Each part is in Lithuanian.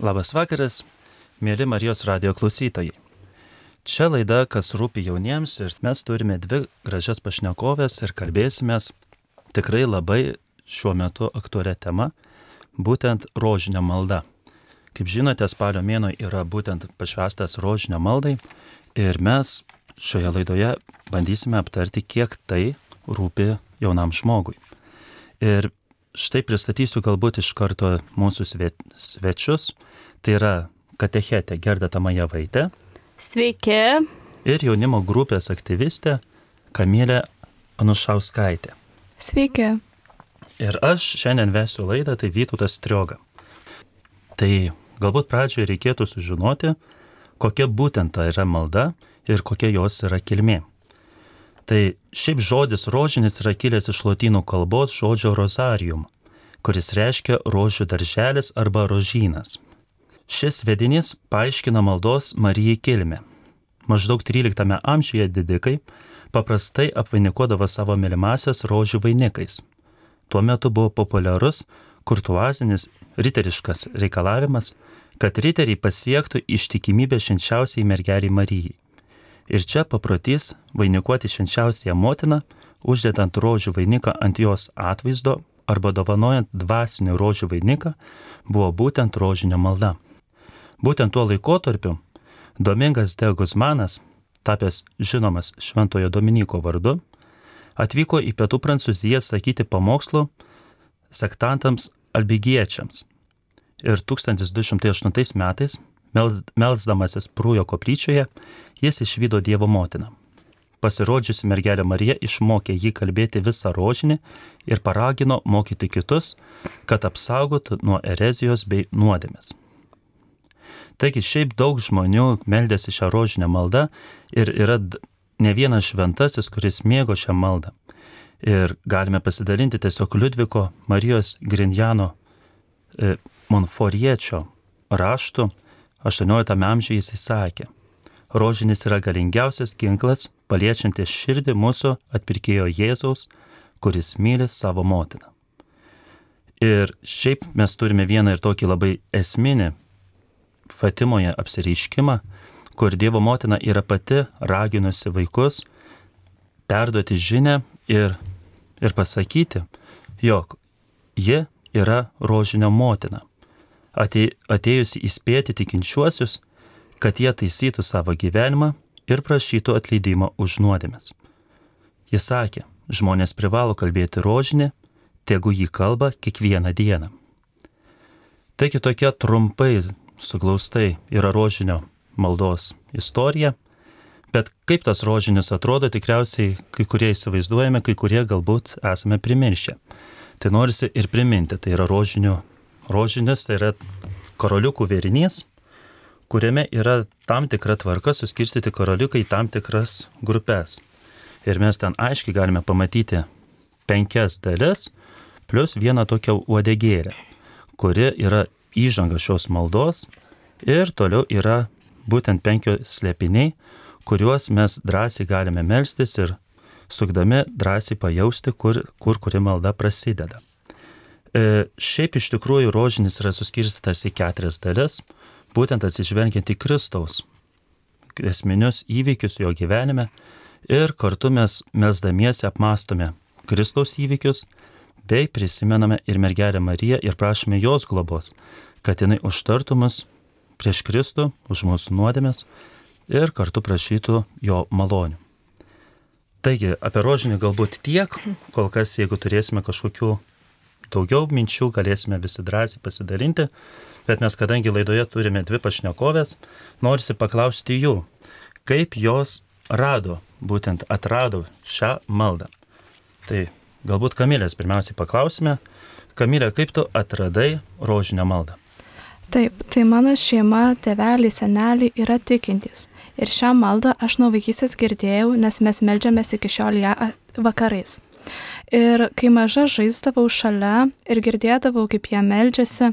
Labas vakaras, mėly Marijos radio klausytojai. Čia laida, kas rūpi jauniems ir mes turime dvi gražias pašnekovės ir kalbėsimės tikrai labai šiuo metu aktualią temą, būtent rožinio malda. Kaip žinote, spalio mėno yra būtent pašvestas rožinio maldai ir mes šioje laidoje bandysime aptarti, kiek tai rūpi jaunam žmogui. Ir štai pristatysiu galbūt iš karto mūsų svečius. Tai yra katechetė Gerda Tamajavaitė. Sveiki. Ir jaunimo grupės aktyvistė Kamilė Anušauskaitė. Sveiki. Ir aš šiandien vesiu laidą, tai Vytautas Strioga. Tai galbūt pradžioje reikėtų sužinoti, kokia būtent ta yra malda ir kokia jos yra kilmė. Tai šiaip žodis rožinis yra kilęs iš lotynų kalbos žodžio rozarium, kuris reiškia rožių darželis arba rožynas. Šis vedinys paaiškina maldos Marijai kilmę. Maždaug 13 amžiuje didikai paprastai apvainikuodavo savo mylimasias rožių vainikais. Tuo metu buvo populiarus kurtuazinis riteriškas reikalavimas, kad riteriai pasiektų ištikimybę švenčiausiai mergeriai Marijai. Ir čia paprotys vainikuoti švenčiausiąją motiną, uždedant rožių vainiką ant jos atvaizdo arba dovanojant dvasinį rožių vainiką, buvo būtent rožinio malda. Būtent tuo laikotarpiu Domingas de Guzmanas, tapęs žinomas Šventojo Dominiko vardu, atvyko į pietų Prancūziją sakyti pamokslų sektantams albigiečiams. Ir 1208 metais Melsdamasis Prūjo koplyčioje, jis išvydo Dievo motiną. Pasirodžiusi mergelė Marija išmokė jį kalbėti visą rožinį ir paragino mokyti kitus, kad apsaugotų nuo erezijos bei nuodėmės. Taigi šiaip daug žmonių meldėsi šią rožinę maldą ir yra ne vienas šventasis, kuris mėgo šią maldą. Ir galime pasidalinti tiesiog Liudviko Marijos Grinjano e, Monforiečio raštu, 18 amžiuje jis įsakė, rožinis yra galingiausias ginklas, paliečiantis širdį mūsų atpirkėjo Jėzaus, kuris myli savo motiną. Ir šiaip mes turime vieną ir tokį labai esminį Fatimoje apsireiškimą, kur Dievo motina yra pati raginusi vaikus perduoti žinę ir, ir pasakyti, jog ji yra rožinio motina atėjusi įspėti tikinčiuosius, kad jie taisytų savo gyvenimą ir prašytų atleidimo už nuodėmes. Jis sakė, žmonės privalo kalbėti rožinį, tegu jį kalba kiekvieną dieną. Taigi tokia trumpai, suglaustai yra rožinio maldos istorija, bet kaip tas rožinis atrodo, tikriausiai kai kurie įsivaizduojame, kai kurie galbūt esame primiršę. Tai norisi ir priminti, tai yra rožinio rožinis tai yra karoliukų vėrinys, kuriame yra tam tikra tvarka suskirstyti karoliukai į tam tikras grupės. Ir mes ten aiškiai galime pamatyti penkias dalis, plus vieną tokią uodegėlę, kuri yra įžanga šios maldos ir toliau yra būtent penkios slėpiniai, kuriuos mes drąsiai galime melstis ir sukdami drąsiai pajausti, kur, kur kuri malda prasideda. E, šiaip iš tikrųjų rožinis yra suskirstytas į keturias dalis, būtent atsižvelgiant į Kristaus esminius įvykius jo gyvenime ir kartu mes mesdamiesi apmastome Kristaus įvykius bei prisimename ir mergelę Mariją ir prašome jos globos, kad jinai užtartų mus prieš Kristų, už mūsų nuodėmės ir kartu prašytų jo malonių. Taigi, apie rožinį galbūt tiek, kol kas, jeigu turėsime kažkokių daugiau minčių galėsime visi drąsiai pasidalinti, bet mes kadangi laidoje turime dvi pašnekovės, norisi paklausti jų, kaip jos rado, būtent atrado šią maldą. Tai galbūt Kamilės pirmiausiai paklausime, Kamilė, kaip tu atradai rožinę maldą? Taip, tai mano šeima, tėveliai, seneliai yra tikintys. Ir šią maldą aš nuo vaikystės girdėjau, nes mes melžiamės iki šiol ją vakarais. Ir kai maža žaisdavau šalia ir girdėdavau, kaip jie meldžiasi,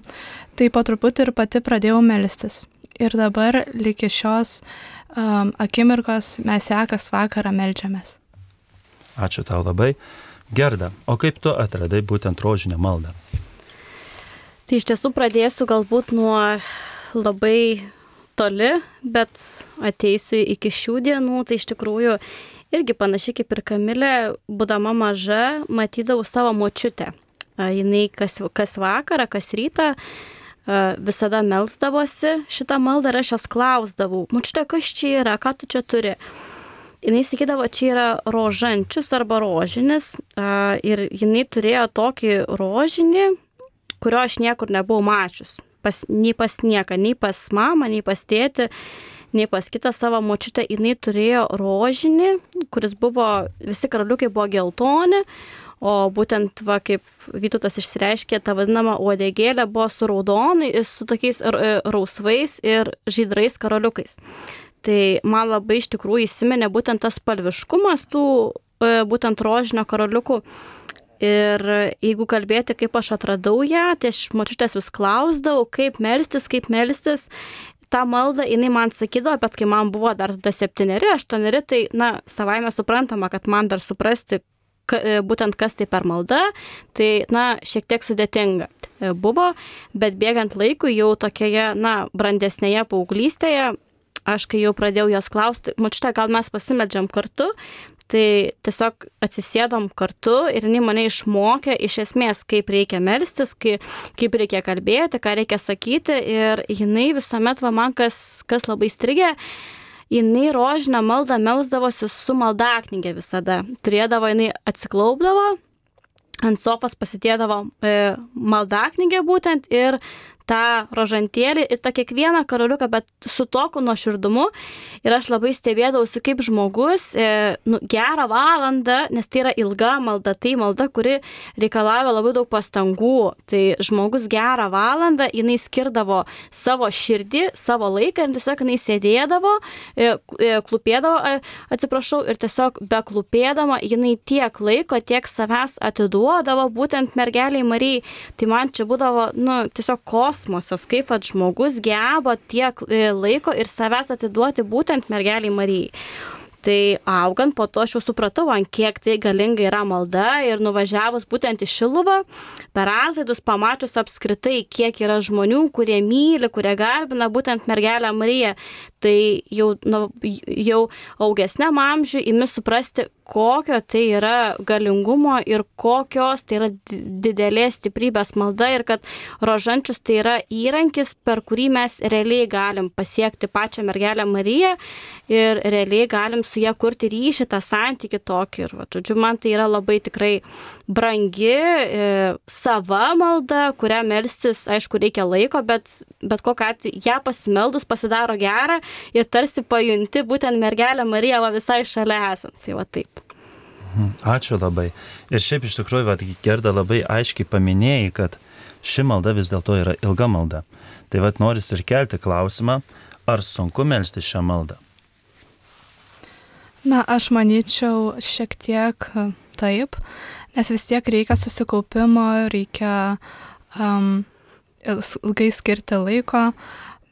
tai po truputį ir pati pradėjau melstis. Ir dabar lygi šios um, akimirkos mes ją kas vakarą melžiamės. Ačiū tau labai. Gerda, o kaip tu atradai būtent rožinę maldą? Tai iš tiesų pradėsiu galbūt nuo labai toli, bet ateisiu iki šių dienų, tai iš tikrųjų irgi panašiai kaip ir Kamilė, būdama maža, matydavau savo močiutę. Jis kas, kas vakarą, kas rytą visada melsdavosi šitą maldą ir aš jos klausdavau, močiutė, kas čia yra, ką tu čia turi. Jis sakydavo, čia yra rožančius arba rožinis ir jinai turėjo tokį rožinį, kurio aš niekur nebuvau mačius. Pas, nei pas nieką, nei pas mamą, nei pas tėtį nei pas kitą savo močiutę, jinai turėjo rožinį, kuris buvo, visi karaliukai buvo geltoni, o būtent, va, kaip Vytautas išsireiškė, ta vadinama uodegėlė buvo su raudonai, su tokiais e, rausvais ir žydrais karaliukais. Tai man labai iš tikrųjų įsiminė būtent tas spalviškumas tų e, būtent rožinio karaliukų. Ir jeigu kalbėti, kaip aš atradau ją, tai aš mačiutės vis klausdavau, kaip melstis, kaip melstis tą maldą jinai man sakydavo, bet kai man buvo dar tada septyneri, aštuoneri, tai, na, savaime suprantama, kad man dar suprasti, ka, e, būtent kas tai per malda, tai, na, šiek tiek sudėtinga e, buvo, bet bėgant laikui jau tokioje, na, brandesnėje paauglystėje, aš kai jau pradėjau jos klausti, mačiute, gal mes pasimeldžiam kartu, Tai tiesiog atsisėdom kartu ir jinai mane išmokė iš esmės, kaip reikia melstis, kaip, kaip reikia kalbėti, ką reikia sakyti. Ir jinai visuomet, va man kas, kas labai strigė, jinai rožinę maldą melsdavosi su maldaknygė visada. Turėdavo, jinai atsiklaupdavo, ant sofos pasidėdavo e, maldaknygę būtent ir tą rožantėlį ir tą kiekvieną karaliuką, bet su tokiu nuoširdumu. Ir aš labai stebėdavausi, kaip žmogus e, nu, gerą valandą, nes tai yra ilga malda, tai malda, kuri reikalauja labai daug pastangų. Tai žmogus gerą valandą, jinai skirdavo savo širdį, savo laiką ir tiesiog jinai sėdėdavo, e, e, klupėdavo, e, atsiprašau, ir tiesiog beklupėdama, jinai tiek laiko, tiek savęs atiduodavo būtent mergeliai Marijai. Tai man čia būdavo, nu, tiesiog kos kosmosas, kaip at žmogus geba tiek e, laiko ir savęs atiduoti būtent mergeliai Marijai. Tai augant po to aš jau supratau, ant kiek tai galinga yra malda ir nuvažiavus būtent į Šiluvą, per atlaidus pamačius apskritai, kiek yra žmonių, kurie myli, kurie garbina būtent mergelę Mariją, tai jau, nu, jau augesniam amžiui imi suprasti, kokio tai yra galingumo ir kokios tai yra didelės stiprybės malda ir kad rožančius tai yra įrankis, per kurį mes realiai galim pasiekti pačią mergelę Mariją ir realiai galim su ją kurti ryšį, tą santyki tokį. Ir, va, žodžiu, man tai yra labai tikrai brangi, e, sava malda, kurią melstis, aišku, reikia laiko, bet, bet kokią atveju ją pasimeldus pasidaro gerą ir tarsi pajunti būtent mergelę Mariją va, visai šalia esant. Tai va taip. Mhm. Ačiū labai. Ir šiaip iš tikrųjų, va, Gerda labai aiškiai paminėjai, kad ši malda vis dėlto yra ilga malda. Tai vad noris ir kelti klausimą, ar sunku melsti šią maldą? Na, aš manyčiau šiek tiek taip, nes vis tiek reikia susikaupimo, reikia um, ilgai skirti laiko,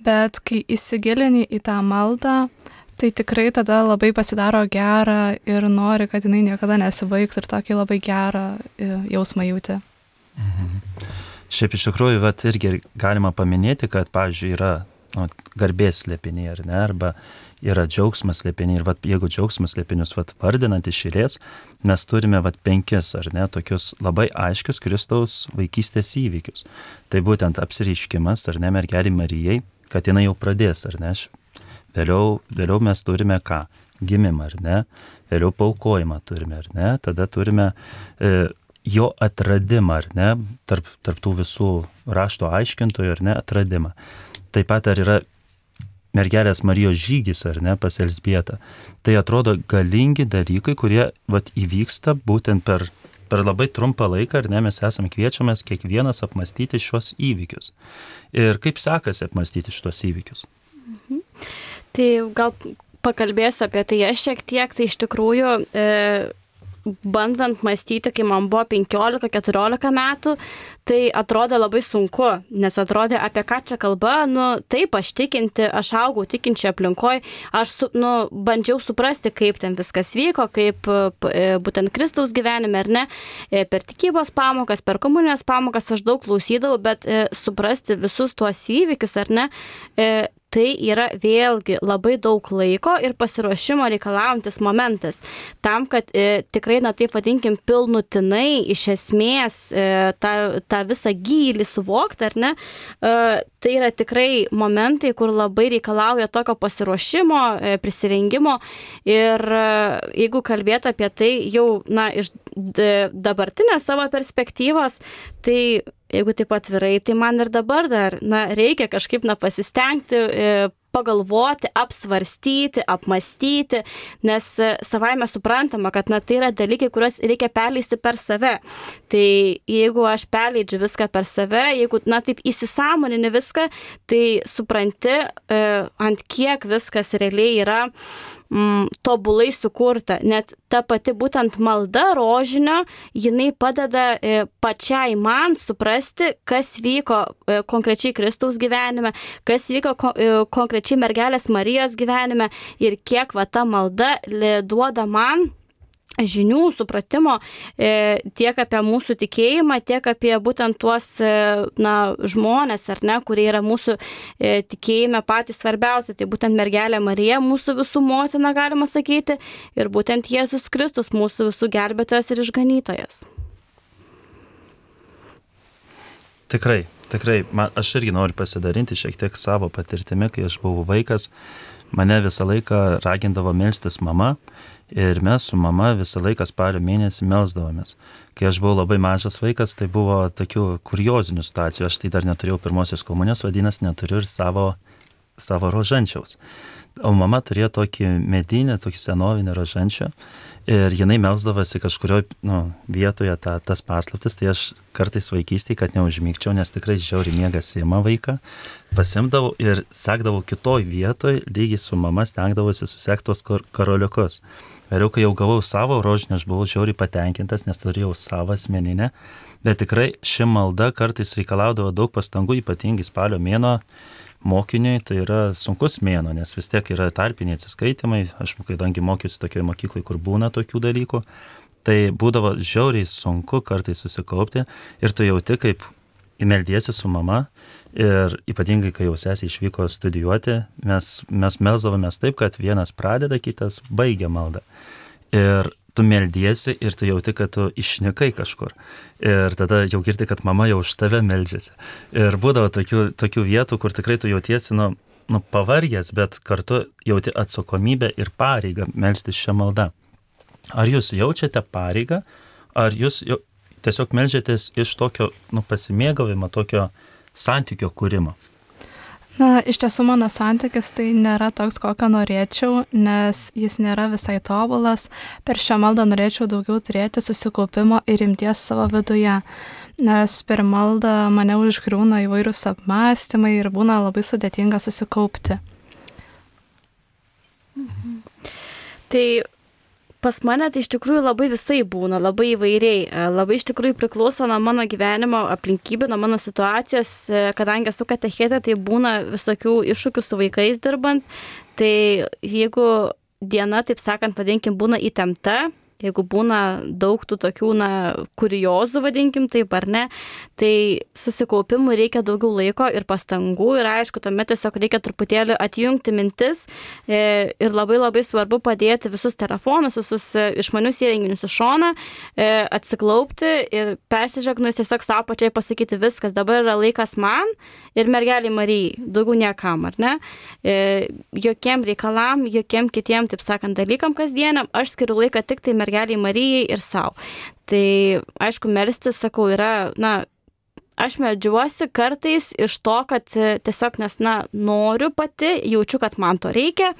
bet kai įsigilini į tą maldą, tai tikrai tada labai pasidaro gera ir nori, kad jinai niekada nesibaigtų ir tokį labai gerą e, jausmą jauti. Mhm. Šiaip iš tikrųjų, vat, irgi galima paminėti, kad, pavyzdžiui, yra nu, garbės slėpiniai, ar ne, arba yra džiaugsmas slėpiniai. Ir vat, jeigu džiaugsmas slėpinius vat, vardinant iš eilės, mes turime vat, penkis, ar ne, tokius labai aiškius Kristaus vaikystės įvykius. Tai būtent apsireiškimas, ar ne, mergelį Marijai, kad jinai jau pradės, ar ne. Vėliau, vėliau mes turime ką? Gimimą, ar ne? Vėliau paukojimą turime, ar ne? Tada turime e, jo atradimą, ar ne? Tarp, tarp tų visų rašto aiškintojų, ar ne? Atradimą. Taip pat ar yra mergelės Marijos žygis, ar ne, pas Elsbietą. Tai atrodo galingi dalykai, kurie vat, įvyksta būtent per, per labai trumpą laiką, ar ne, mes esame kviečiamas kiekvienas apmastyti šios įvykius. Ir kaip sekasi apmastyti šitos įvykius? Mhm. Tai gal pakalbėsiu apie tai aš šiek tiek, tai iš tikrųjų e, bandant mąstyti, kai man buvo 15-14 metų, tai atrodė labai sunku, nes atrodė apie ką čia kalba, nu taip, aš tikinti, aš augau tikinčiai aplinkoje, aš su, nu, bandžiau suprasti, kaip ten viskas vyko, kaip e, būtent Kristaus gyvenime ar ne, e, per tikybos pamokas, per komunijos pamokas aš daug klausydavau, bet e, suprasti visus tuos įvykius ar ne, tai yra vėlgi labai daug laiko ir pasiruošimo reikalaujantis momentas. Tam, kad e, tikrai, na taip vadinkim, pilnutinai iš esmės e, tą, tą visą gylį suvokti, ar ne, e, tai yra tikrai momentai, kur labai reikalauja tokio pasiruošimo, e, prisirengimo ir e, jeigu kalbėtų apie tai jau, na, iš dabartinės savo perspektyvos, tai jeigu taip atvirai, tai man ir dabar dar, na, reikia kažkaip, na, pasistengti, e, pagalvoti, apsvarstyti, apmastyti, nes e, savaime suprantama, kad, na, tai yra dalykai, kuriuos reikia perleisti per save. Tai jeigu aš perleidžiu viską per save, jeigu, na, taip įsisamonini viską, tai supranti, e, ant kiek viskas realiai yra mm, tobulai sukurta. Net ta pati būtent malda rožinio, jinai padeda e, pačiai man suprasti, kas vyko e, konkrečiai Kristaus gyvenime, kas vyko ko, e, konkrečiai mergelės Marijos gyvenime ir kiek va ta malda duoda man žinių, supratimo e, tiek apie mūsų tikėjimą, tiek apie būtent tuos e, na, žmonės, ar ne, kurie yra mūsų e, tikėjime patys svarbiausi. Tai būtent mergelė Marija, mūsų visų motina, galima sakyti, ir būtent Jėzus Kristus, mūsų visų gelbėtojas ir išganytojas. Tikrai, tikrai, man, aš irgi noriu pasidalinti šiek tiek savo patirtimi, kai aš buvau vaikas, mane visą laiką ragindavo melstis mama Ir mes su mama visą laiką spalio mėnesį melzdavomės. Kai aš buvau labai mažas vaikas, tai buvo tokių kuriozinių situacijų. Aš tai dar neturėjau pirmosios komunijos, vadinasi, neturiu ir savo, savo rožančiaus. O mama turėjo tokį medinį, tokį senovinį rožančią ir jinai melzdavosi kažkurioje nu, vietoje ta, tas paslaptis, tai aš kartais vaikystėje, kad neužmygčiau, nes tikrai žiauri miegas įima vaiką, pasimdavau ir sekdavau kitoj vietoje, lygiai su mama stengdavosi susekti tos kar karoliukus. Vėliau, kai jau gavau savo rožinę, aš buvau žiauriai patenkintas, nes turėjau savo asmeninę, bet tikrai ši malda kartais reikalaudavo daug pastangų, ypatingai spalio mėno mokiniui, tai yra sunkus mėno, nes vis tiek yra tarpiniai atsiskaitimai, aš kadangi mokiausi tokioje mokykloje, kur būna tokių dalykų, tai būdavo žiauriai sunku kartais susikaupti ir tu jauti, kaip įmeldiesi su mama ir ypatingai, kai jau sesė išvyko studijuoti, mes, mes melzdavomės taip, kad vienas pradeda, kitas baigia maldą. Ir tu meldiesi ir tu jauti, kad tu išnikai kažkur. Ir tada jau girdi, kad mama jau už tave meldžiasi. Ir būdavo tokių, tokių vietų, kur tikrai tu jautiesi, nu, nu, pavargęs, bet kartu jauti atsakomybę ir pareigą melstis šią maldą. Ar jūs jaučiate pareigą, ar jūs jau, tiesiog melžiatės iš tokio nu, pasimėgavimo, tokio santykio kūrimo? Na, iš tiesų mano santykis tai nėra toks, kokio norėčiau, nes jis nėra visai tobulas. Per šią maldą norėčiau daugiau turėti susikaupimo ir rimties savo viduje, nes per maldą mane užgriūna įvairūs apmąstymai ir būna labai sudėtinga susikaupti. Mhm. Tai pas mane tai iš tikrųjų labai visai būna, labai įvairiai. E, labai iš tikrųjų priklauso nuo mano gyvenimo aplinkybių, nuo mano situacijos, e, kadangi esu katechetė, tai būna visokių iššūkių su vaikais dirbant. Tai jeigu diena, taip sakant, vadinkim, būna įtempta, jeigu būna daug tų tokių, na, kuriozų, vadinkim taip, ar ne, tai susikaupimui reikia daugiau laiko ir pastangų ir aišku, tuomet tiesiog reikia truputėlį atjungti mintis e, ir labai labai svarbu padėti visus telefonus, visus e, išmanius įrenginius į šoną, e, atsiklaupti ir persižagnus tiesiog savo pačiai pasakyti viskas, dabar yra laikas man ir mergeliai Marijai, daugiau niekam, ar ne, jokiem reikalam, jokiem kitiem, taip sakant, dalykam kasdieniam, aš skiriu laiką tik tai mergeliai mergeliai Marijai ir savo. Tai aišku, melstis, sakau, yra, na, aš meldžiuosi kartais iš to, kad e, tiesiog nes, na, noriu pati, jaučiu, kad man to reikia,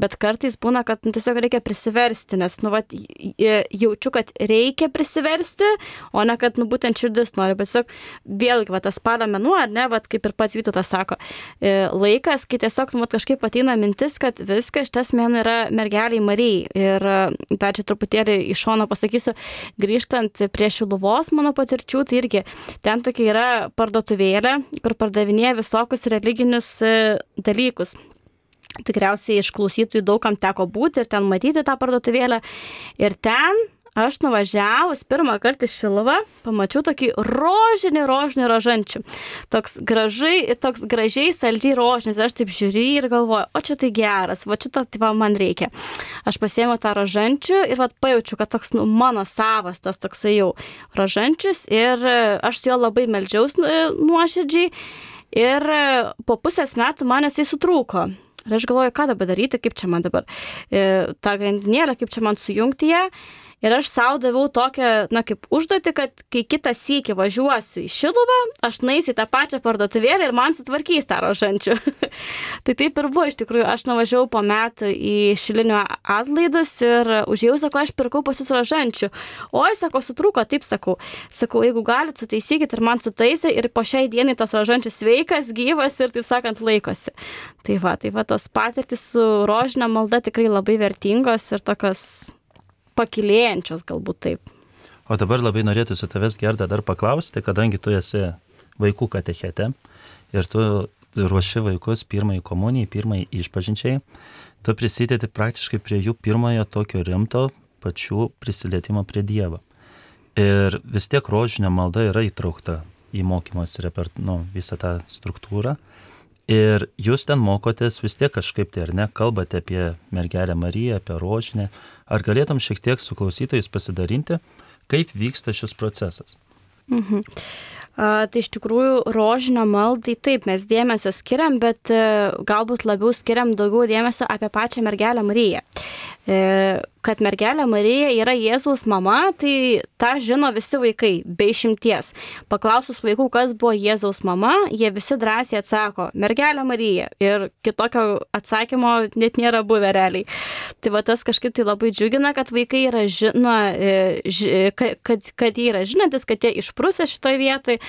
bet kartais būna, kad nu, tiesiog reikia prisiversti, nes, nu, vat, jaučiu, kad reikia prisiversti, o ne kad, nu, būtent širdis nori, bet tiesiog vėlgi, va, tas mėnuo, ar ne, va, kaip ir pats Vytutas sako, e, laikas, kai tiesiog, nu, vat, kažkaip ateina mintis, kad viskas šitas mėnuo yra mergeliai Marijai. Ir dar čia truputėlį iš šono pasakysiu, grįžtant prie Šiluvos mano patirčių, tai irgi ten tokia yra parduotuvėlė, kur pardavinėja visokius religinius e, dalykus. Tikriausiai iš klausytojų daugam teko būti ir ten matyti tą parduotuvėlę. Ir ten aš nuvažiavus pirmą kartą į Šiluvą, pamačiau tokį rožinį, rožinį rožančių. Toks gražai, toks gražiai, saldžiai rožinis. Aš taip žiūriu ir galvoju, o čia tai geras, va čia to tai man reikia. Aš pasėmiau tą rožančių ir va pajaučiu, kad toks nu, mano savas tas toksai jau rožančius ir aš su juo labai meldžiaus nu, nuoširdžiai. Ir po pusės metų man jisai sutrūko. Ir aš galvoju, ką dabar daryti, kaip čia man dabar e, tą grandinėlę, kaip čia man sujungti ją. Ir aš savo daviau tokią, na, kaip užduoti, kad kai kitą sykį važiuosiu į Šiluvą, aš naisiu į tą pačią parduotuvėlę ir man sutvarkys tą rožančių. tai taip ir buvo, iš tikrųjų, aš nuvažiavau po metų į Šilinio atlaidus ir užėjau, sakau, aš pirkau pas jūs rožančių. Oi, sako, sutrūko, taip sakau. Sakau, jeigu galit, sutaisykit ir man sutaisė ir po šiai dienai tas rožančius sveikas, gyvas ir, taip sakant, laikosi. Tai va, tai va, tos patirtis su rožinė malda tikrai labai vertingos ir tokios pakilėjančios galbūt taip. O dabar labai norėtųsi tavęs gerda dar paklausti, kadangi tu esi vaikų katechete ir tu ruoši vaikus pirmai komunijai, pirmai išpažinčiai, tu prisidedi praktiškai prie jų pirmojo tokio rimto pačių prisilietimo prie Dievo. Ir vis tiek rožinio malda yra įtraukta į mokymos repert, nu, visą tą struktūrą. Ir jūs ten mokotės vis tiek kažkaip tai ar ne, kalbate apie mergelę Mariją, apie rožinę. Ar galėtum šiek tiek su klausytojais pasidarinti, kaip vyksta šis procesas? Mhm. A, tai iš tikrųjų rožinio maldai taip mes dėmesio skiriam, bet e, galbūt labiau skiriam daugiau dėmesio apie pačią mergelę Mariją. E, kad mergelė Marija yra Jėzaus mama, tai tą žino visi vaikai, be išimties. Paklausus vaikų, kas buvo Jėzaus mama, jie visi drąsiai atsako, mergelė Marija. Ir kitokio atsakymo net nėra buvę realiai. Tai va tas kažkaip tai labai džiugina, kad vaikai yra žino, e, kad, kad jie yra žinantis, kad jie išprusė šitoje vietoje.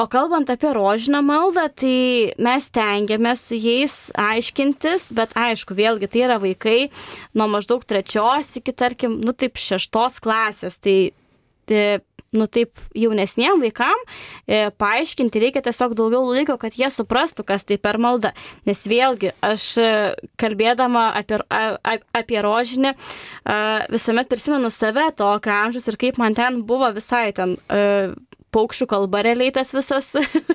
O kalbant apie rožinę maldą, tai mes tengiamės jais aiškintis, bet aišku, vėlgi tai yra vaikai nuo maždaug trečios iki, tarkim, nu taip šeštos klasės. Tai, tai nu taip jaunesniem vaikam e, paaiškinti reikia tiesiog daugiau laiko, kad jie suprastų, kas tai per malda. Nes vėlgi, aš e, kalbėdama apie, a, apie rožinį, a, visuomet prisimenu save tokio amžiaus ir kaip man ten buvo visai ten. A, paukščių kalba realiai tas visas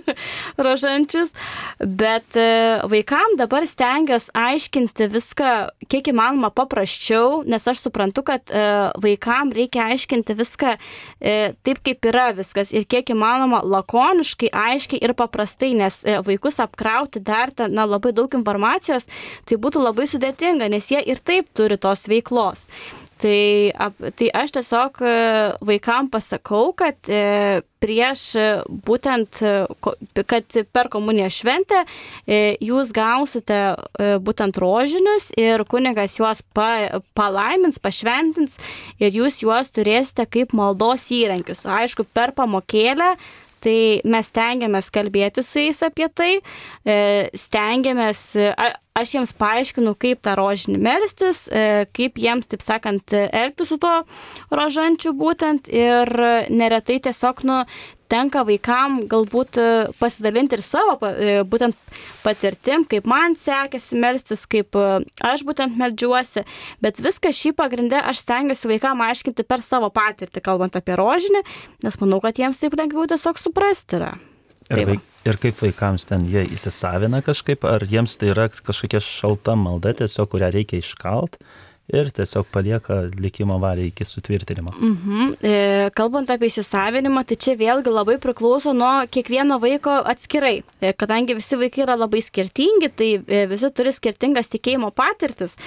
rožančius, bet e, vaikam dabar stengiuosi aiškinti viską kiek įmanoma paprasčiau, nes aš suprantu, kad e, vaikam reikia aiškinti viską e, taip, kaip yra viskas ir kiek įmanoma lakoniškai, aiškiai ir paprastai, nes vaikus apkrauti dar ten, na, labai daug informacijos, tai būtų labai sudėtinga, nes jie ir taip turi tos veiklos. Tai, tai aš tiesiog e, vaikam pasakau, kad e, prieš e, būtent, kad per komuniją šventę jūs gausite būtent rožinius ir kunigas juos pa, palaimins, pašventins ir jūs juos turėsite kaip maldos įrankius. Aišku, per pamokėlę Tai mes stengiamės kalbėti su jais apie tai, stengiamės, aš jiems paaiškinu, kaip tą rožinį melstis, e, kaip jiems, taip sakant, elgtis su tuo rožančiu būtent ir neretai tiesiog, nu, tenka vaikam galbūt e, pasidalinti ir savo e, būtent patirtim, kaip man sekėsi melstis, kaip aš būtent melžiuosi, bet viską šį pagrindę aš stengiuosi vaikam aiškinti per savo patirtį, kalbant apie rožinį, nes manau, kad jiems taip lengviau tiesiog suprasti yra. Ir, tai vaik, ir kaip vaikams ten jie įsisavina kažkaip, ar jiems tai yra kažkokia šalta malda tiesiog, kurią reikia iškalt, ir tiesiog palieka likimo valiai iki sutvirtinimo. Mhm. E, kalbant apie įsisavinimą, tai čia vėlgi labai priklauso nuo kiekvieno vaiko atskirai. E, kadangi visi vaikai yra labai skirtingi, tai e, visi turi skirtingas tikėjimo patirtis.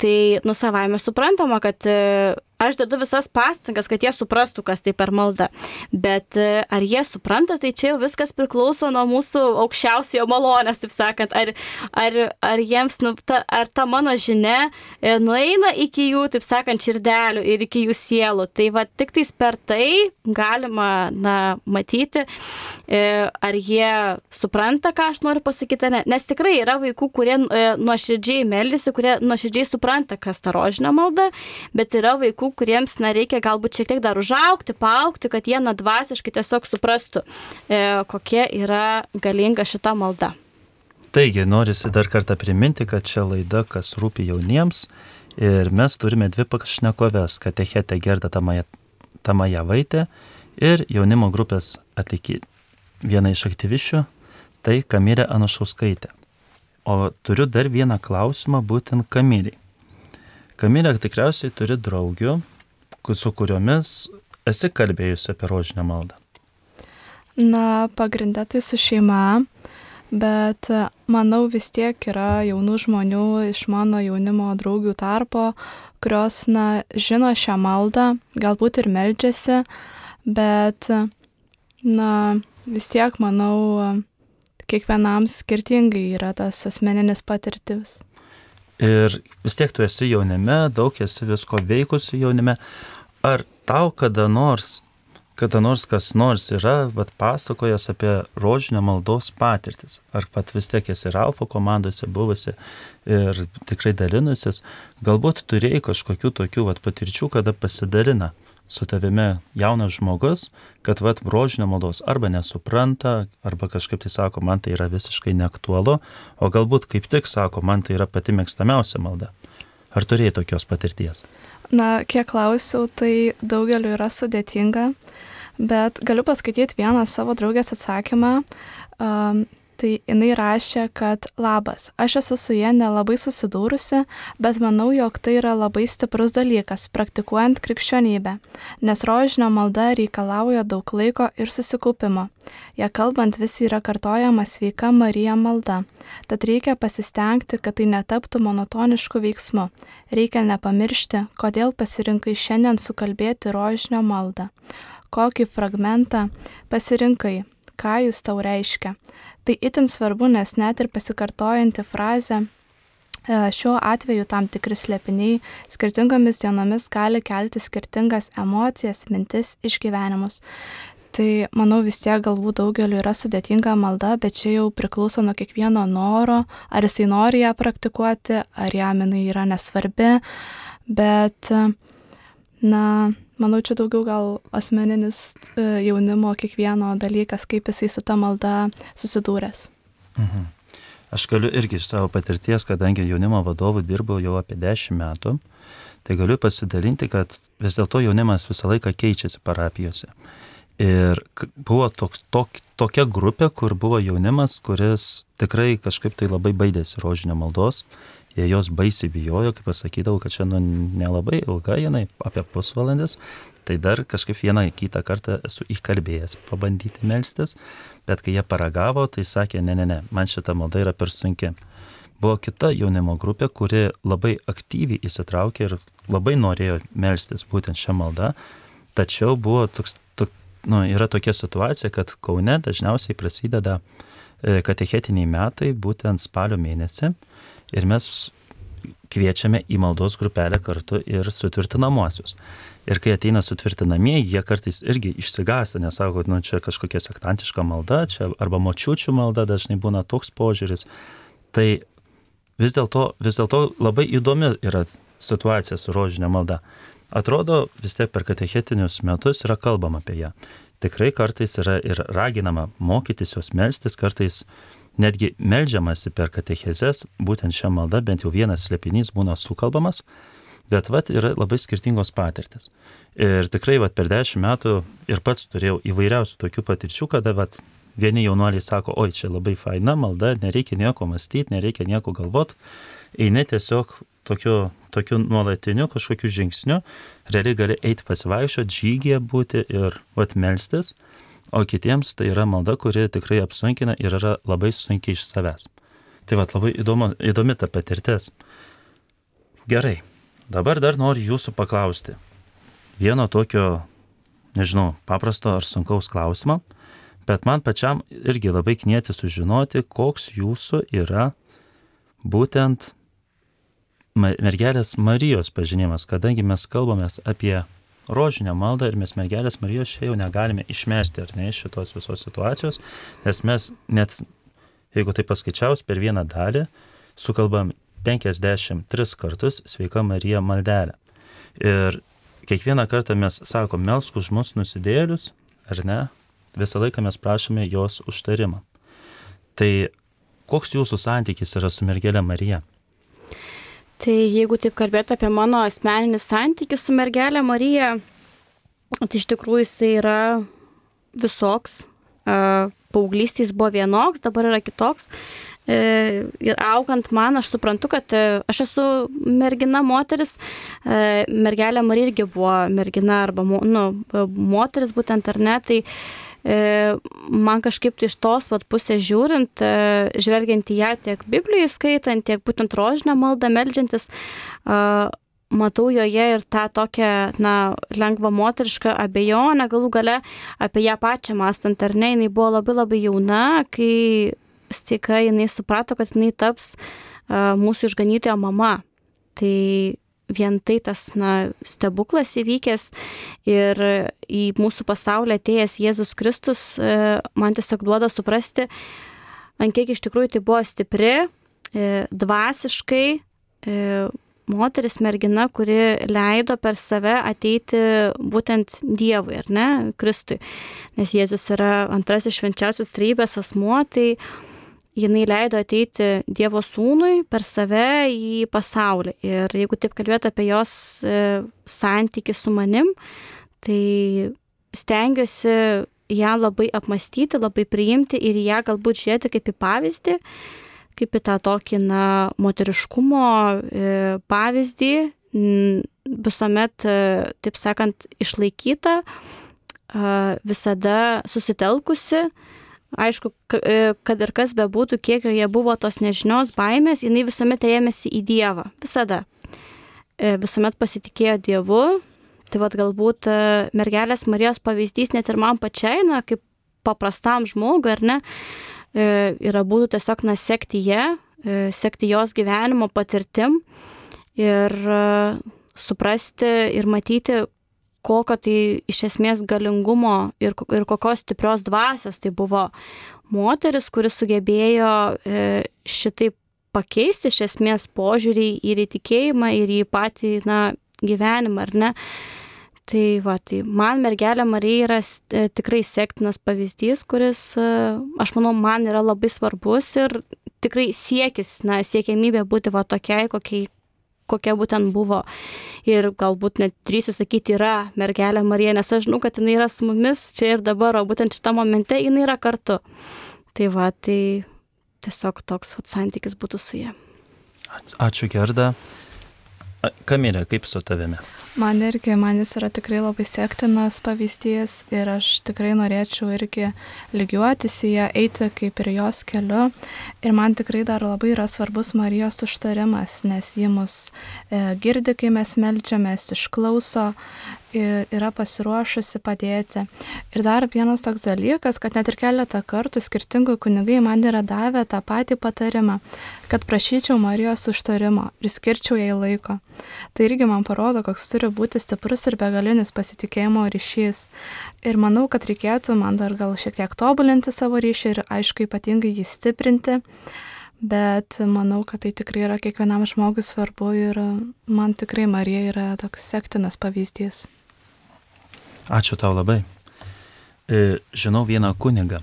Tai, nu, savaime suprantama, kad aš dedu visas pastangas, kad jie suprastų, kas tai per malda. Bet e, ar jie supranta, tai čia jau viskas priklauso nuo mūsų aukščiausiojo malonės, taip sakant. Ar, ar, ar jiems, nu, ta, ar ta mano žinia e, nueina iki jų, taip sakant, širdelių ir iki jų sielų. Tai va tik tais per tai galima, na, matyti, e, ar jie supranta, ką aš noriu pasakyti, ne. Nes tikrai yra vaikų, kurie nuoširdžiai meldysi, kurie nuoširdžiai supranta, kas ta rožinė malda, bet yra vaikų, vaikų, kuriems na, reikia galbūt šiek tiek dar užaukti, paaukti, kad jie nadvasiškai tiesiog suprastų, e, kokia yra galinga šita malda. Taigi, norisi dar kartą priminti, kad čia laida, kas rūpi jauniems. Ir mes turime dvi pašnekoves - Katechetė Gerda Tamajavaitė ir jaunimo grupės atlikė viena iš aktyviščių - tai Kamilė Anašauskaitė. O turiu dar vieną klausimą būtent Kamiliai. Kamilė tikriausiai turi draugių, su kuriomis esi kalbėjusi apie rožinę maldą. Na, pagrindę tai su šeima, bet manau vis tiek yra jaunų žmonių iš mano jaunimo draugių tarpo, kurios, na, žino šią maldą, galbūt ir meldžiasi, bet, na, vis tiek, manau, kiekvienam skirtingai yra tas asmeninis patirtis. Ir vis tiek tu esi jaunime, daug esi visko veikusi jaunime. Ar tau kada nors, kada nors kas nors yra vat, pasakojęs apie rožinio maldos patirtis? Ar pat vis tiek esi ir Alfa komandose buvusi ir tikrai dalinusis? Galbūt turėjai kažkokių tokių vat, patirčių, kada pasidalina su tavimi jaunas žmogus, kad vad rožinio maldos arba nesupranta, arba kažkaip tai sako, man tai yra visiškai neaktualu, o galbūt kaip tik sako, man tai yra pati mėgstamiausia malda. Ar turėjai tokios patirties? Na, kiek klausiau, tai daugeliu yra sudėtinga, bet galiu paskaityti vieną savo draugės atsakymą. Um, Tai jinai rašė, kad labas, aš esu su jie nelabai susidūrusi, bet manau, jog tai yra labai stiprus dalykas, praktikuojant krikščionybę, nes rožinio malda reikalauja daug laiko ir susikaupimo. Ja kalbant vis yra kartojama sveika Marija malda, tad reikia pasistengti, kad tai netaptų monotonišku veiksmu. Reikia nepamiršti, kodėl pasirinkai šiandien sukalbėti rožinio maldą. Kokį fragmentą pasirinkai, ką jis tau reiškia. Tai itin svarbu, nes net ir pasikartojanti frazė e, Šiuo atveju tam tikri slėpiniai skirtingomis dienomis gali kelti skirtingas emocijas, mintis, išgyvenimus. Tai manau vis tiek galbūt daugeliu yra sudėtinga malda, bet čia jau priklauso nuo kiekvieno noro, ar jisai nori ją praktikuoti, ar jam jinai yra nesvarbi. Bet, na, manau, čia daugiau gal asmeninis e, jaunimo kiekvieno dalykas, kaip jisai su ta malda susidūręs. Mhm. Aš galiu irgi iš savo patirties, kadangi jaunimo vadovų dirbau jau apie 10 metų, tai galiu pasidalinti, kad vis dėlto jaunimas visą laiką keičiasi parapijose. Ir buvo toks, tok, tokia grupė, kur buvo jaunimas, kuris tikrai kažkaip tai labai baidėsi rožinio maldos jie jos baisiai bijojo, kaip pasakydavau, kad čia nu, nelabai ilga jinai, apie pusvalandis, tai dar kažkaip vieną kitą kartą esu įkalbėjęs pabandyti melstis, bet kai jie paragavo, tai sakė, ne, ne, ne, man šita malda yra per sunki. Buvo kita jaunimo grupė, kuri labai aktyviai įsitraukė ir labai norėjo melstis būtent šią maldą, tačiau buvo toks, tok, nu, yra tokia situacija, kad Kaune dažniausiai prasideda e, katechetiniai metai būtent spalio mėnesį ir mes kviečiame į maldos grupelę kartu ir sutvirtinamuosius. Ir kai ateina sutvirtinamieji, jie kartais irgi išsigąsta, nes sako, nu, čia kažkokia sektantiška malda, čia arba močiučių malda dažnai būna toks požiūris. Tai vis dėlto vis dėlto labai įdomi yra situacija su rožinė malda. Atrodo, vis tiek per katechetinius metus yra kalbama apie ją. Tikrai kartais yra ir raginama mokytis jos melstis, kartais netgi melžiamasi per katechezes, būtent šią maldą bent jau vienas slėpinys būna sukalbamas, bet vat yra labai skirtingos patirtis. Ir tikrai vat per dešimt metų ir pats turėjau įvairiausių tokių patirčių, kada vat vieni jaunuoliai sako, oi, čia labai faina malda, nereikia nieko mąstyti, nereikia nieko galvoti, eini tiesiog tokiu, tokiu nuolatiniu kažkokiu žingsniu, realiai gali eiti pasivaikščioti, žygėje būti ir vat melstis o kitiems tai yra malda, kuri tikrai apsunkina ir yra labai sunkiai iš savęs. Tai vad labai įdomu, įdomi ta patirtis. Gerai, dabar dar noriu jūsų paklausti. vieno tokio, nežinau, paprasto ar sunkaus klausimo, bet man pačiam irgi labai knieti sužinoti, koks jūsų yra būtent mergelės Marijos pažinimas, kadangi mes kalbame apie rožinę maldą ir mes mergelės Marijos čia jau negalime išmesti ar ne iš šitos visos situacijos, nes mes net, jeigu tai paskaičiaus, per vieną dalį sukalbam 53 kartus sveika Marija maldelę. Ir kiekvieną kartą mes sakom, melsk už mus nusidėlius, ar ne, visą laiką mes prašome jos užtarimą. Tai koks jūsų santykis yra su mergelė Marija? Tai jeigu taip kalbėt apie mano asmeninį santykį su mergelė Marija, tai iš tikrųjų jisai yra visoks. Paauglystės buvo vienoks, dabar yra kitoks. E, ir augant man, aš suprantu, kad e, aš esu mergina, moteris. E, mergelė Marija irgi buvo mergina arba nu, moteris būtent ar ne. Tai man kažkaip tai iš tos vat, pusės žiūrint, e, žvelgiant į ją tiek Biblijoje skaitant, tiek būtent rožinę maldą melžiantis, matau joje ir tą tokią, na, lengvą moterišką abejonę, galų gale apie ją pačią mastant, ar ne, jinai buvo labai labai jauna, kai staiga jinai suprato, kad jinai taps mūsų išganytojo mama. Tai vien tai tas na, stebuklas įvykęs ir į mūsų pasaulį atėjęs Jėzus Kristus e, man tiesiog duoda suprasti, ant kiek iš tikrųjų tai buvo stipri, e, dvasiškai e, moteris mergina, kuri leido per save ateiti būtent Dievui, ar ne, Kristui. Nes Jėzus yra antrasis švenčiausias trybės asmuo, tai jinai leido ateiti Dievo sūnui per save į pasaulį. Ir jeigu taip kalbėt apie jos e, santyki su manim, tai stengiuosi ją labai apmastyti, labai priimti ir ją galbūt žiūrėti kaip į pavyzdį, kaip į tą tokį, na, moteriškumo e, pavyzdį, visuomet, e, taip sakant, išlaikyta, visada susitelkusi, Aišku, e, kad ir kas bebūtų, kiek joje buvo tos nežinios baimės, jinai visuomet ėmėsi į Dievą. Visada. E, visuomet pasitikėjo Dievu. Tai vad galbūt e, mergelės Marijos pavyzdys net ir man pačiai, na, kaip paprastam žmogui, ar ne, yra būtų tiesiog, na, sekti ją, sekti jos gyvenimo patirtim ir suprasti ir matyti, kokio tai iš esmės galingumo ir, ir kokios stiprios dvasios tai buvo moteris, kuris sugebėjo e, šitaip pakeisti iš esmės požiūrį ir į tikėjimą, ir į patį na, gyvenimą, ar ne. Tai va, tai man mergelė Marija yra e, tikrai sektinas pavyzdys, kuris, e, aš manau, man yra labai svarbus ir tikrai siekis, na, siekiamybė būti va tokiai, kokiai, kokia būtent buvo. Ir galbūt net drįsiu sakyti, yra mergelė Marija, nes aš žinau, kad jinai yra su mumis čia ir dabar, o būtent šitą momente jinai yra kartu. Tai va, tai tiesiog toks vat, santykis būtų su ja. Ačiū Gerda. Kamilė, kaip su tavimi? Man irgi, man jis yra tikrai labai sektinas pavyzdys ir aš tikrai norėčiau irgi lygiuotis į ją, eiti kaip ir jos keliu. Ir man tikrai dar labai yra svarbus Marijos užtarimas, nes ji mus e, girdi, kai mes melčiamės, išklauso ir yra pasiruošusi padėti. Ir dar vienas toks dalykas, kad net ir keletą kartų skirtingų kunigai man yra davę tą patį patarimą, kad prašyčiau Marijos užtarimo ir skirčiau jai laiko. Tai irgi man parodo, koks turi būti stiprus ir begalinis pasitikėjimo ryšys. Ir manau, kad reikėtų man dar gal šiek tiek tobulinti savo ryšį ir aišku ypatingai jį stiprinti bet manau, kad tai tikrai yra kiekvienam žmogui svarbu ir man tikrai Marija yra toks sektinas pavyzdys. Ačiū tau labai. E, žinau vieną kunigą,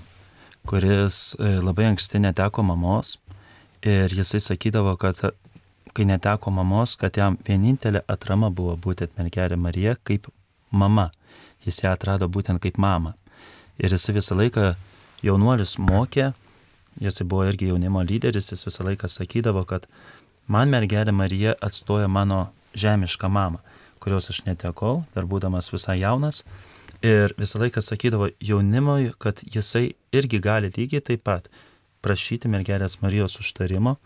kuris e, labai anksti neteko mamos ir jisai sakydavo, kad kai neteko mamos, kad jam vienintelė atrama buvo būtent mergelė Marija kaip mama. Jis ją atrado būtent kaip mama. Ir jisai visą laiką jaunuolis mokė, jisai buvo irgi jaunimo lyderis, jis visą laiką sakydavo, kad man mergelė Marija atstoja mano žemišką mamą kurios aš netekau, dar būdamas visai jaunas. Ir visą laiką sakydavo jaunimui, kad jisai irgi gali lygiai taip pat prašyti mergelės Marijos užtarimo,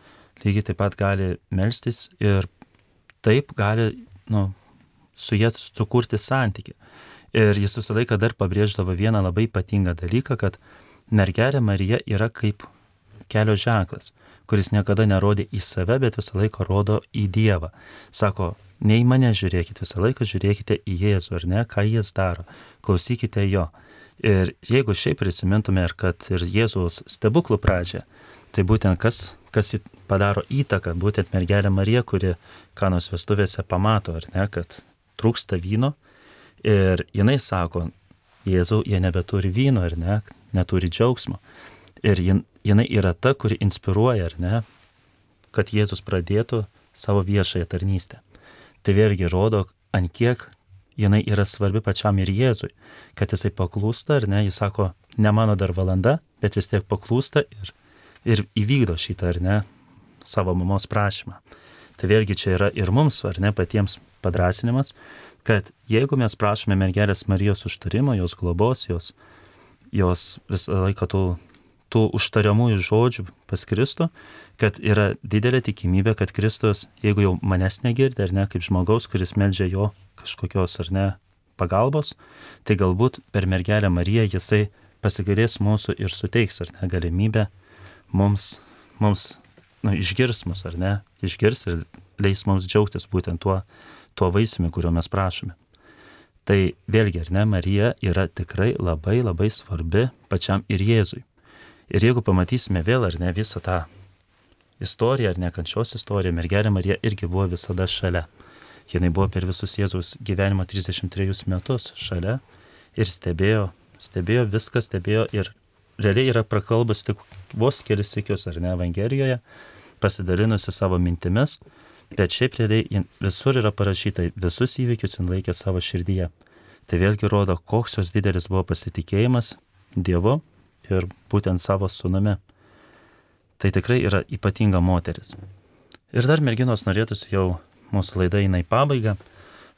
lygiai taip pat gali melstis ir taip gali, nu, su jie sukurti santyki. Ir jis visą laiką dar pabrėždavo vieną labai ypatingą dalyką, kad mergelė Marija yra kaip kelio ženklas, kuris niekada nerodė į save, bet visą laiką rodo į Dievą. Sako, ne į mane žiūrėkite, visą laiką žiūrėkite į Jėzų, ar ne, ką jis daro, klausykite jo. Ir jeigu šiaip prisimintume ir kad ir Jėzaus stebuklų pradžią, tai būtent kas, kas padaro įtaką, būtent mergelė Marija, kuri kanos vestuvėse pamato, ar ne, kad trūksta vyno ir jinai sako, Jėzau, jie nebeturi vyno, ar ne, neturi džiaugsmo. Ir jin, jinai yra ta, kuri inspiruoja, ar ne, kad Jėzus pradėtų savo viešąją tarnystę. Tai vėlgi rodo, ant kiek jinai yra svarbi pačiam ir Jėzui, kad jisai paklūsta, ar ne, jis sako, ne mano dar valanda, bet vis tiek paklūsta ir, ir įvykdo šitą, ar ne, savo mamos prašymą. Tai vėlgi čia yra ir mums, ar ne, patiems padrasinimas, kad jeigu mes prašome mergelės Marijos užtarimo, jos globos, jos, jos visą laiką tų, tų užtariamųjų žodžių pas Kristų, kad yra didelė tikimybė, kad Kristus, jeigu jau manęs negirdi, ar ne, kaip žmogaus, kuris meldžia jo kažkokios ar ne pagalbos, tai galbūt per mergelę Mariją jisai pasigailės mūsų ir suteiks ar ne galimybę mums, mums nu, išgirs mus ar ne, išgirs ir leis mums džiaugtis būtent tuo, tuo vaisiumi, kurio mes prašome. Tai vėlgi, ar ne, Marija yra tikrai labai labai svarbi pačiam ir Jėzui. Ir jeigu pamatysime vėl, ar ne, visą tą istoriją, ar ne kančios istoriją, mergelė Marija irgi buvo visada šalia. Jinai buvo per visus Jėzaus gyvenimo 33 metus šalia ir stebėjo, stebėjo viską, stebėjo ir realiai yra prakalbus tik vos kelis sikius, ar ne, Evangelijoje, pasidalinusi savo mintimis, bet šiaip realiai visur yra parašyta, visus įvykius jin laikė savo širdyje. Tai vėlgi rodo, koks jos didelis buvo pasitikėjimas Dievu ir būtent savo sunumi tai tikrai yra ypatinga moteris. Ir dar merginos norėtųsi jau mūsų laida eina į pabaigą,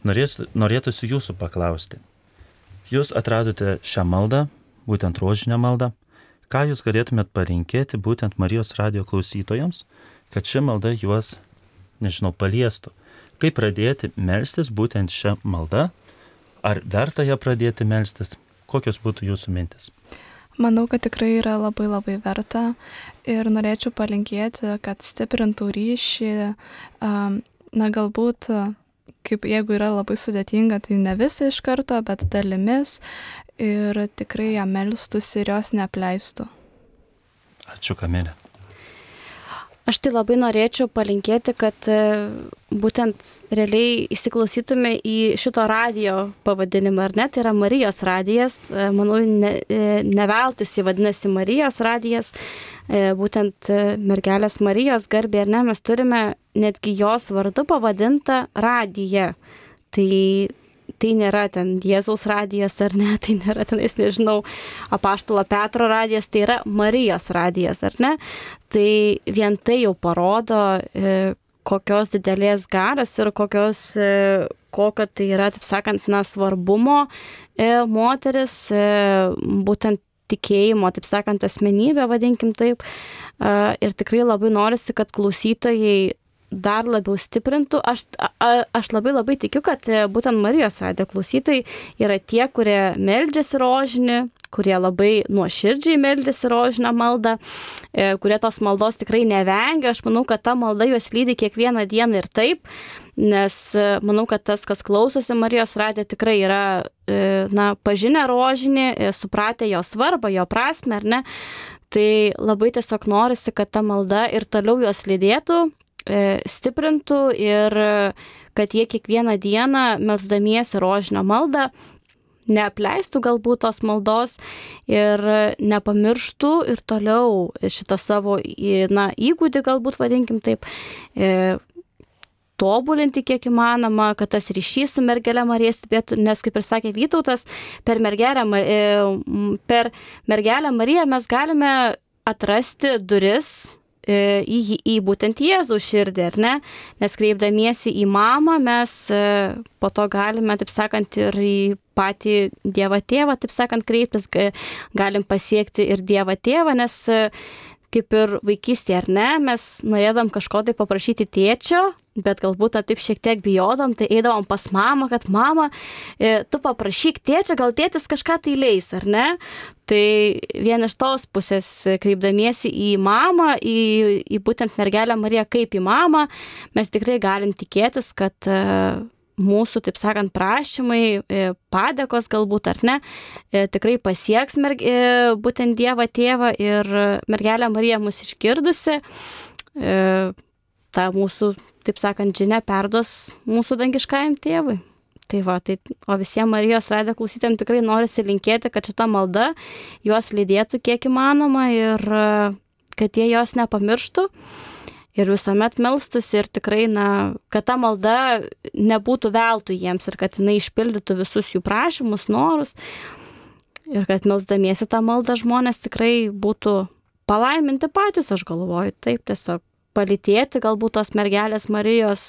norėtųsi jūsų paklausti. Jūs atradote šią maldą, būtent rožinę maldą, ką jūs galėtumėt parinkėti būtent Marijos radio klausytojams, kad ši malda juos, nežinau, paliestų. Kaip pradėti melstis būtent šią maldą, ar verta ją pradėti melstis, kokios būtų jūsų mintis? Manau, kad tikrai yra labai labai verta ir norėčiau palinkėti, kad stiprintų ryšį, na galbūt, kaip jeigu yra labai sudėtinga, tai ne visi iš karto, bet dalimis ir tikrai ją melstusi ir jos neapleistų. Ačiū, Kamilė. Aš tai labai norėčiau palinkėti, kad e, būtent realiai įsiklausytume į šito radijo pavadinimą, ar ne, tai yra Marijos radijas, e, manau, ne, e, neveltus jį vadinasi Marijos radijas, būtent mergelės Marijos garbė, ar ne, mes turime netgi jos vardu pavadintą radiją. Tai tai nėra ten Jėzaus radijas ar ne, tai nėra tenais, nežinau, apaštalo Petro radijas, tai yra Marijos radijas ar ne. Tai vien tai jau parodo, e, kokios didelės galios ir kokios, e, kokio tai yra, taip sakant, na, svarbumo e, moteris, būtent tikėjimo, taip sakant, asmenybė, vadinkim taip. Ir tikrai labai norisi, kad klausytojai dar labiau stiprintų. Aš, a, aš labai labai tikiu, kad e, būtent Marijos radijo klausytojai yra tie, kurie meldžiasi rožinį, kurie labai nuoširdžiai meldžiasi rožinę maldą, e, kurie tos maldos tikrai nevengia. Aš manau, kad ta malda juos lydi kiekvieną dieną ir taip, nes e, manau, kad tas, kas klausosi Marijos radijo, tikrai yra na, pažinę rožinį, supratę jo svarbą, jo prasme, ar ne. Tai labai tiesiog norisi, kad ta malda ir toliau juos lydėtų, E, stiprintų ir kad jie kiekvieną dieną melsdamiesi rožinio maldą neapleistų galbūt tos maldos ir nepamirštų ir toliau šitą savo na, įgūdį, galbūt vadinkim taip, e, tobulinti kiek įmanoma, kad tas ryšys su mergelė Marija stebėtų, nes kaip ir sakė Vytautas, per mergelę, e, per mergelę Mariją mes galime atrasti duris E, į, į būtent Jėzų širdį, ar ne? Nes kreipdamiesi į mamą mes e, po to galime, taip sakant, ir į patį Dievą tėvą, taip sakant, kreiptis, galim pasiekti ir Dievą tėvą, nes e, kaip ir vaikystėje, ar ne, mes norėdam kažko tai paprašyti tėčio, bet galbūt taip šiek tiek bijodom, tai eidavom pas mamą, kad mama, e, tu paprašyk tėčio, gal tėtis kažką tai leis, ar ne? Tai vien iš tos pusės kreipdamiesi į mamą, į, į būtent mergelę Mariją kaip į mamą, mes tikrai galim tikėtis, kad e, mūsų, taip sakant, prašymai, e, padėkos galbūt ar ne, tikrai pasieks merg... būtent Dievą tėvą ir mergelę Mariją mus išgirdusi tą mūsų, taip sakant, žinę perdos mūsų dangiškajam tėvui. Tai va, tai, o visiems Marijos radijo klausytėm tikrai norisi linkėti, kad šita malda juos lydėtų kiek įmanoma ir kad jie jos nepamirštų ir visuomet melstusi ir tikrai, na, kad ta malda nebūtų veltui jiems ir kad jinai išpildytų visus jų prašymus, norus ir kad melsdamiesi tą maldą žmonės tikrai būtų palaiminti patys, aš galvoju, taip tiesiog palitėti galbūt tos mergelės Marijos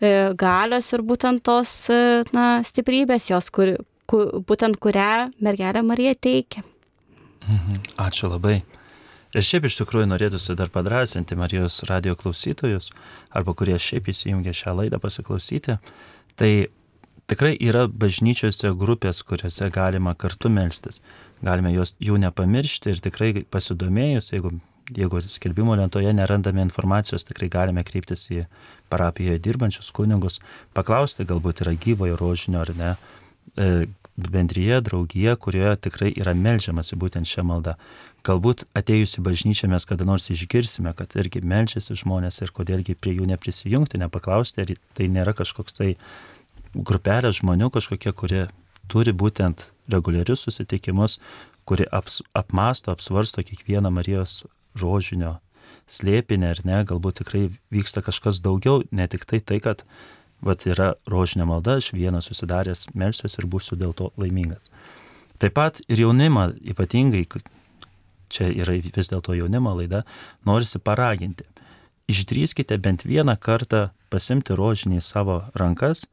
e, galios ir būtent tos e, na, stiprybės jos, kur, kur, būtent kurią mergelė Marija teikia. Mhm. Ačiū labai. Ir šiaip iš tikrųjų norėtųsi dar padrasinti Marijos radio klausytojus, arba kurie šiaip įsijungia šią laidą pasiklausyti, tai tikrai yra bažnyčiose grupės, kuriuose galima kartu melstis. Galime jos, jų nepamiršti ir tikrai pasidomėjus, jeigu jeigu skelbimo lentoje nerandame informacijos, tikrai galime kreiptis į parapijoje dirbančius kunigus, paklausti, galbūt yra gyvojo rožinio ar ne, e, bendryje, draugije, kurioje tikrai yra melžiamasi būtent šią maldą. Galbūt atėjus į bažnyčią mes kada nors išgirsime, kad irgi melžiasi žmonės ir kodėlgi prie jų neprisijungti, nepaklausti, ar tai nėra kažkoks tai grupelė žmonių kažkokie, kurie turi būtent reguliarius susitikimus, kuri aps, apmasto, apsvarsto kiekvieną Marijos rožinio slėpinį ar ne, galbūt tikrai vyksta kažkas daugiau, ne tik tai tai, kad vat, yra rožinė malda, aš vienas susidaręs melsiuosi ir būsiu dėl to laimingas. Taip pat ir jaunimą, ypatingai, čia yra vis dėlto jaunimo laida, norisi paraginti. Išdrįskite bent vieną kartą pasimti rožinį į savo rankas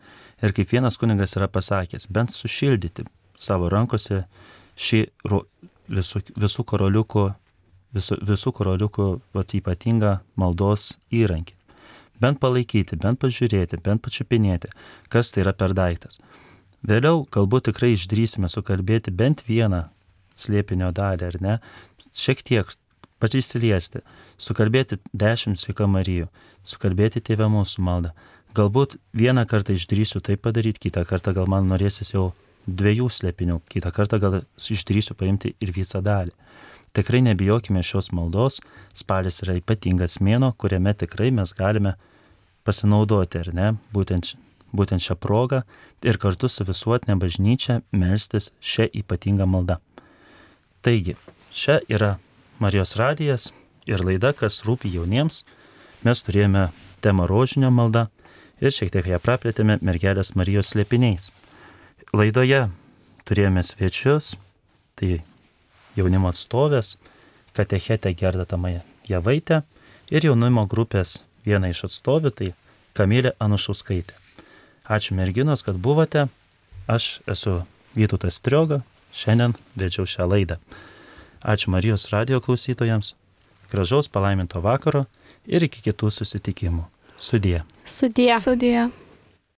ir kaip vienas kunigas yra pasakęs, bent sušildyti savo rankose šį visų, visų karoliukų visų, visų karoliukų vat, ypatingą maldos įrankį. Bent palaikyti, bent pažiūrėti, bent pačiupinėti, kas tai yra per daiktas. Vėliau galbūt tikrai išdrysime sukalbėti bent vieną slėpinio dalį, ar ne, šiek tiek pasisiliesti, sukalbėti dešimt sveika Marijų, sukalbėti tėvę mūsų maldą. Galbūt vieną kartą išdrysiu tai padaryti, kitą kartą gal man norėsis jau dviejų slėpinių, kitą kartą gal išdrysiu paimti ir visą dalį. Tikrai nebijokime šios maldos, spalis yra ypatingas mėno, kuriame tikrai mes galime pasinaudoti, ar ne, būtent, būtent šią progą ir kartu su visuotinė bažnyčia melstis šią ypatingą maldą. Taigi, čia yra Marijos radijas ir laida, kas rūpi jauniems. Mes turėjome temą rožinio malda ir šiek tiek ją praplėtėme mergelės Marijos slėpiniais. Laidoje turėjome svečius, tai jaunimo atstovės, katechetė Gerda Tamaja Javaitė ir jaunimo grupės viena iš atstovių, tai Kamilė Anušauskaitė. Ačiū merginos, kad buvote. Aš esu Vytautas Trioga, šiandien vedžiau šią laidą. Ačiū Marijos radio klausytojams, gražaus palaiminto vakaro ir iki kitų susitikimų. Sudie. Sudie. Sudie.